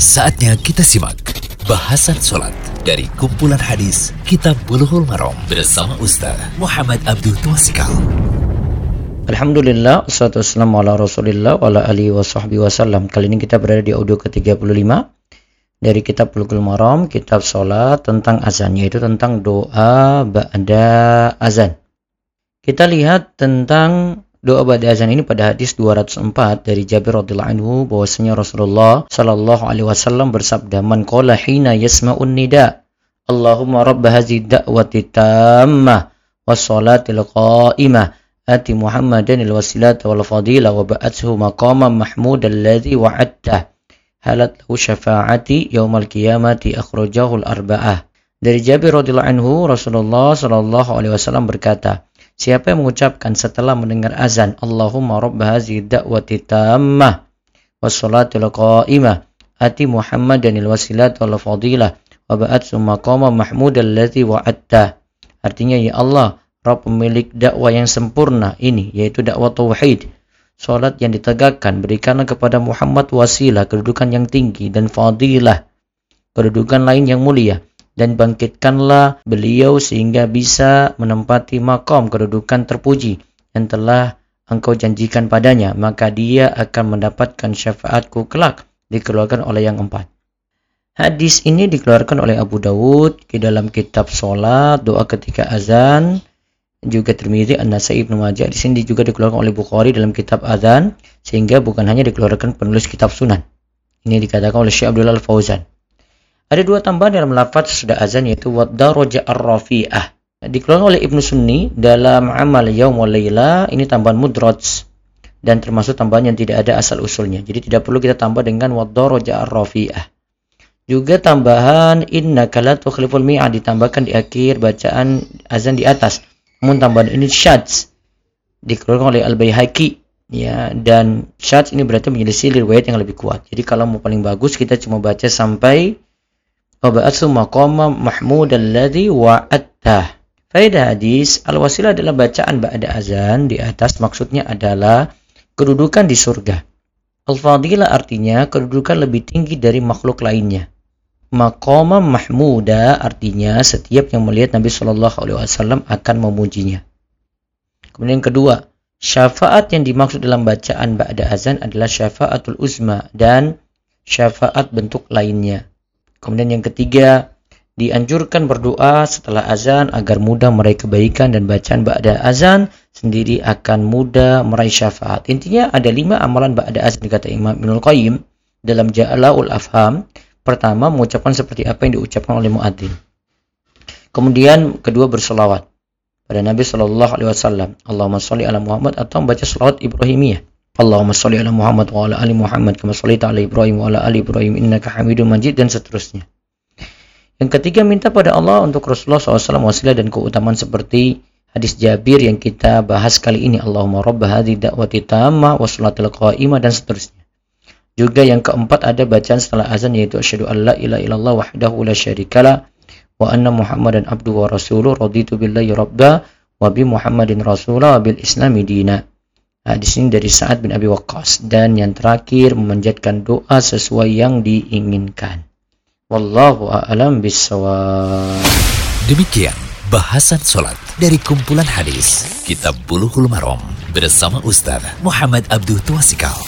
Saatnya kita simak bahasan sholat dari kumpulan hadis Kitab Bulughul Maram bersama Ustaz Muhammad Abdul Tuasikal. Alhamdulillah, wassalatu wassalamu ala rasulillah wa ala alihi wa sahbihi wasallam. Kali ini kita berada di audio ke-35 dari kitab Bulughul Maram, kitab sholat tentang azan, yaitu tentang doa ba'da azan. Kita lihat tentang Doa pada azan ini pada hadis 204 dari Jabir radhiyallahu anhu bahwasanya Rasulullah sallallahu alaihi wasallam bersabda man qala hina yasma'un nida Allahumma rabb hadhihi da'wati tammah was salatil qa'imah ati Muhammadan al wasilata wal fadila wa ba'athu maqaman mahmud alladhi wa'adta halat lahu syafa'ati yaumal qiyamati akhrajahu al arba'ah. Dari Jabir radhiyallahu anhu Rasulullah sallallahu alaihi wasallam berkata Siapa yang mengucapkan setelah mendengar azan Allahumma rabb hazihi da'wati tammah wassalatul qa'imah ati Muhammadanil wasilat wal fadilah wa ba'at maqama mahmud allazi wa'atta artinya ya Allah Rabb pemilik dakwah yang sempurna ini yaitu dakwah tauhid salat yang ditegakkan berikanlah kepada Muhammad wasilah kedudukan yang tinggi dan fadilah kedudukan lain yang mulia dan bangkitkanlah beliau sehingga bisa menempati makom kedudukan terpuji yang telah engkau janjikan padanya, maka dia akan mendapatkan syafaatku kelak dikeluarkan oleh yang empat. Hadis ini dikeluarkan oleh Abu Dawud di dalam kitab sholat, doa ketika azan, juga Tirmidzi, An-Nasai, Ibnu Majah. Di sini juga dikeluarkan oleh Bukhari dalam kitab azan, sehingga bukan hanya dikeluarkan penulis kitab sunan. Ini dikatakan oleh Syekh Abdullah Al-Fauzan. Ada dua tambahan dalam lafaz sudah azan yaitu wadaraja ar-rafi'ah. Dikeluarkan oleh Ibnu Sunni dalam amal yaum wal laila ini tambahan mudraj dan termasuk tambahan yang tidak ada asal usulnya. Jadi tidak perlu kita tambah dengan wadaraja ar-rafi'ah. Juga tambahan inna la tukhliful mi'ad ditambahkan di akhir bacaan azan di atas. Namun tambahan ini syadz dikeluarkan oleh Al-Baihaqi ya dan syadz ini berarti menyelisih riwayat yang lebih kuat. Jadi kalau mau paling bagus kita cuma baca sampai Waba'atsu maqama mahmud alladhi wa'attah. Faedah hadis, al-wasilah adalah bacaan ba'da azan di atas maksudnya adalah kedudukan di surga. Al-fadilah artinya kedudukan lebih tinggi dari makhluk lainnya. Maqama mahmuda artinya setiap yang melihat Nabi Shallallahu alaihi wasallam akan memujinya. Kemudian yang kedua, syafaat yang dimaksud dalam bacaan ba'da azan adalah syafaatul uzma dan syafaat bentuk lainnya. Kemudian yang ketiga, dianjurkan berdoa setelah azan agar mudah meraih kebaikan dan bacaan ba'da azan sendiri akan mudah meraih syafaat. Intinya ada lima amalan ba'da azan kata Imam Ibnul Qayyim dalam Ja'alaul Afham. Pertama, mengucapkan seperti apa yang diucapkan oleh muadzin. Kemudian kedua bersolawat pada Nabi Shallallahu Alaihi Wasallam. Allahumma sholli ala Muhammad atau membaca salawat Ibrahimiyah. Allahumma sholli ala Muhammad wa ala ali Muhammad kama shallaita ala Ibrahim wa ala ali Ibrahim innaka Hamidum Majid dan seterusnya. Yang ketiga minta pada Allah untuk Rasulullah SAW wasilah dan keutamaan seperti hadis Jabir yang kita bahas kali ini Allahumma rabb hadhi da'wati tamma wa salatil qa'imah dan seterusnya. Juga yang keempat ada bacaan setelah azan yaitu asyhadu an la ilaha illallah wahdahu la syarikalah wa anna Muhammadan abdu wa rasuluh raditu billahi rabba wa bi Muhammadin rasulah wa bil islami dina. Hadis ini dari Sa'ad bin Abi Waqqas dan yang terakhir memanjatkan doa sesuai yang diinginkan. Wallahu a'lam bissawab. Demikian bahasan solat dari kumpulan hadis Kitab Bulughul Maram bersama Ustaz Muhammad Abdul Tuasikal.